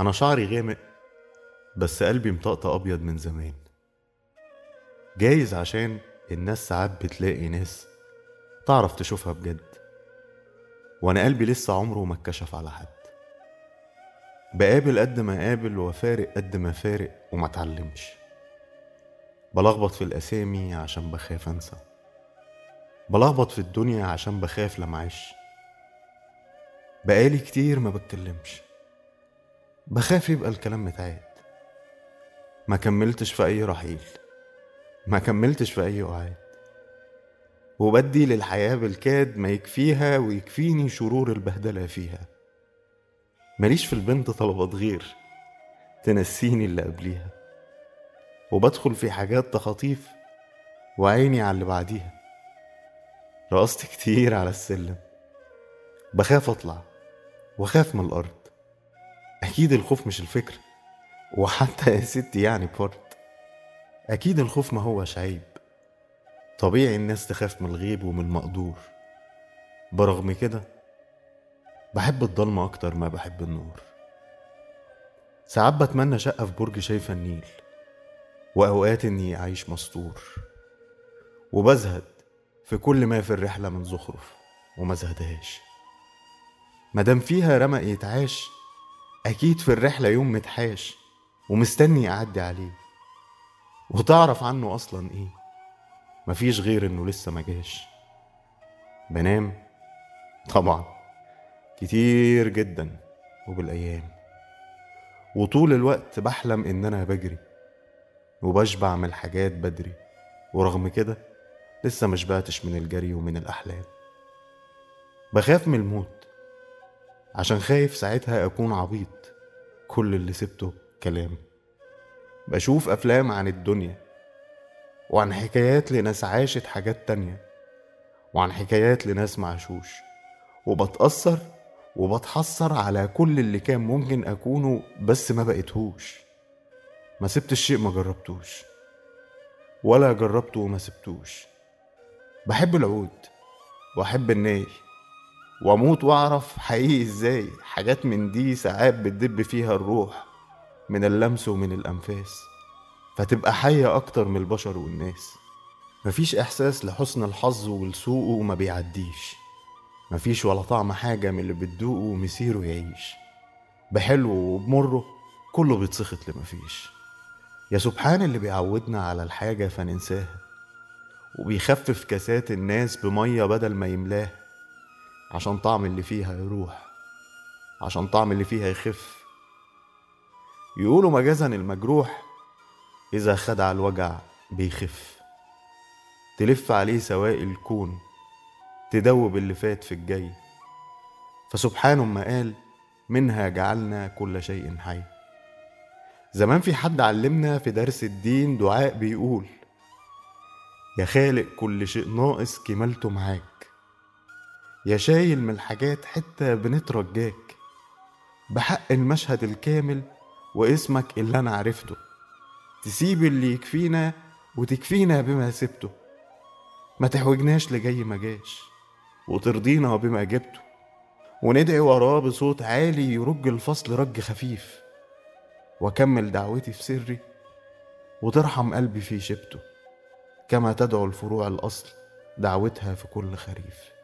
أنا شعري غامق بس قلبي مطقطق أبيض من زمان. جايز عشان الناس ساعات بتلاقي ناس تعرف تشوفها بجد وأنا قلبي لسه عمره ما اتكشف على حد. بقابل قد ما قابل وفارق قد ما فارق وما اتعلمش. بلخبط في الأسامي عشان بخاف أنسى. بلخبط في الدنيا عشان بخاف لمعيش بقالي كتير ما بتكلمش. بخاف يبقى الكلام متعاد. ما كملتش في أي رحيل. ما كملتش في أي وعاد وبدي للحياة بالكاد ما يكفيها ويكفيني شرور البهدلة فيها. ماليش في البنت طلبات غير تنسيني اللي قبليها. وبدخل في حاجات تخاطيف وعيني على اللي بعديها. رقصت كتير على السلم. بخاف أطلع. وخاف من الأرض. أكيد الخوف مش الفكرة وحتى يا ستي يعني بورت. أكيد الخوف ما هوش عيب طبيعي الناس تخاف من الغيب ومن المقدور. برغم كده بحب الضلمة أكتر ما بحب النور. ساعات بتمنى شقة في برج شايفة النيل وأوقات إني أعيش مستور. وبزهد في كل ما في الرحلة من زخرف وما زهدهاش. مادام فيها رمق يتعاش أكيد في الرحلة يوم متحاش ومستني أعدي عليه. وتعرف عنه أصلا إيه؟ مفيش غير إنه لسه مجاش بنام؟ طبعا. كتير جدا وبالأيام. وطول الوقت بحلم إن أنا بجري. وبشبع من الحاجات بدري. ورغم كده لسه مشبعتش من الجري ومن الأحلام. بخاف من الموت. عشان خايف ساعتها أكون عبيط. كل اللي سبته كلام. بشوف أفلام عن الدنيا وعن حكايات لناس عاشت حاجات تانية وعن حكايات لناس معشوش وبتأثر وبتحسر على كل اللي كان ممكن أكونه بس ما بقيتهوش. ما سبت الشيء ما جربتوش. ولا جربته وما سبتوش. بحب العود وأحب الناي. وأموت وأعرف حقيقي إزاي. حاجات من دي ساعات بتدب فيها الروح من اللمس ومن الأنفاس فتبقى حية أكتر من البشر والناس. مفيش إحساس لحسن الحظ ولسوقه ما بيعديش. مفيش ولا طعم حاجة من اللي بتدوقه ومسيره يعيش. بحلوه وبمره كله بيتسخط لمفيش. يا سبحان اللي بيعودنا على الحاجة فننساها وبيخفف كاسات الناس بمية بدل ما يملاها. عشان طعم اللي فيها يروح عشان طعم اللي فيها يخف يقولوا مجازا المجروح إذا خدع الوجع بيخف. تلف عليه سوائل الكون تدوب اللي فات في الجاي. فسبحان ما قال منها جعلنا كل شيء حي. زمان في حد علمنا في درس الدين دعاء بيقول يا خالق كل شيء ناقص كملته معاك. يا شايل من الحاجات حتة بنترجاك. بحق المشهد الكامل واسمك اللي أنا عرفته. تسيب اللي يكفينا وتكفينا بما سبته. ما تحوجناش لجاي ما جاش وترضينا بما جبته. وندعي وراه بصوت عالي يرج الفصل رج خفيف. وأكمل دعوتي في سري وترحم قلبي في شبته. كما تدعو الفروع الأصل دعوتها في كل خريف.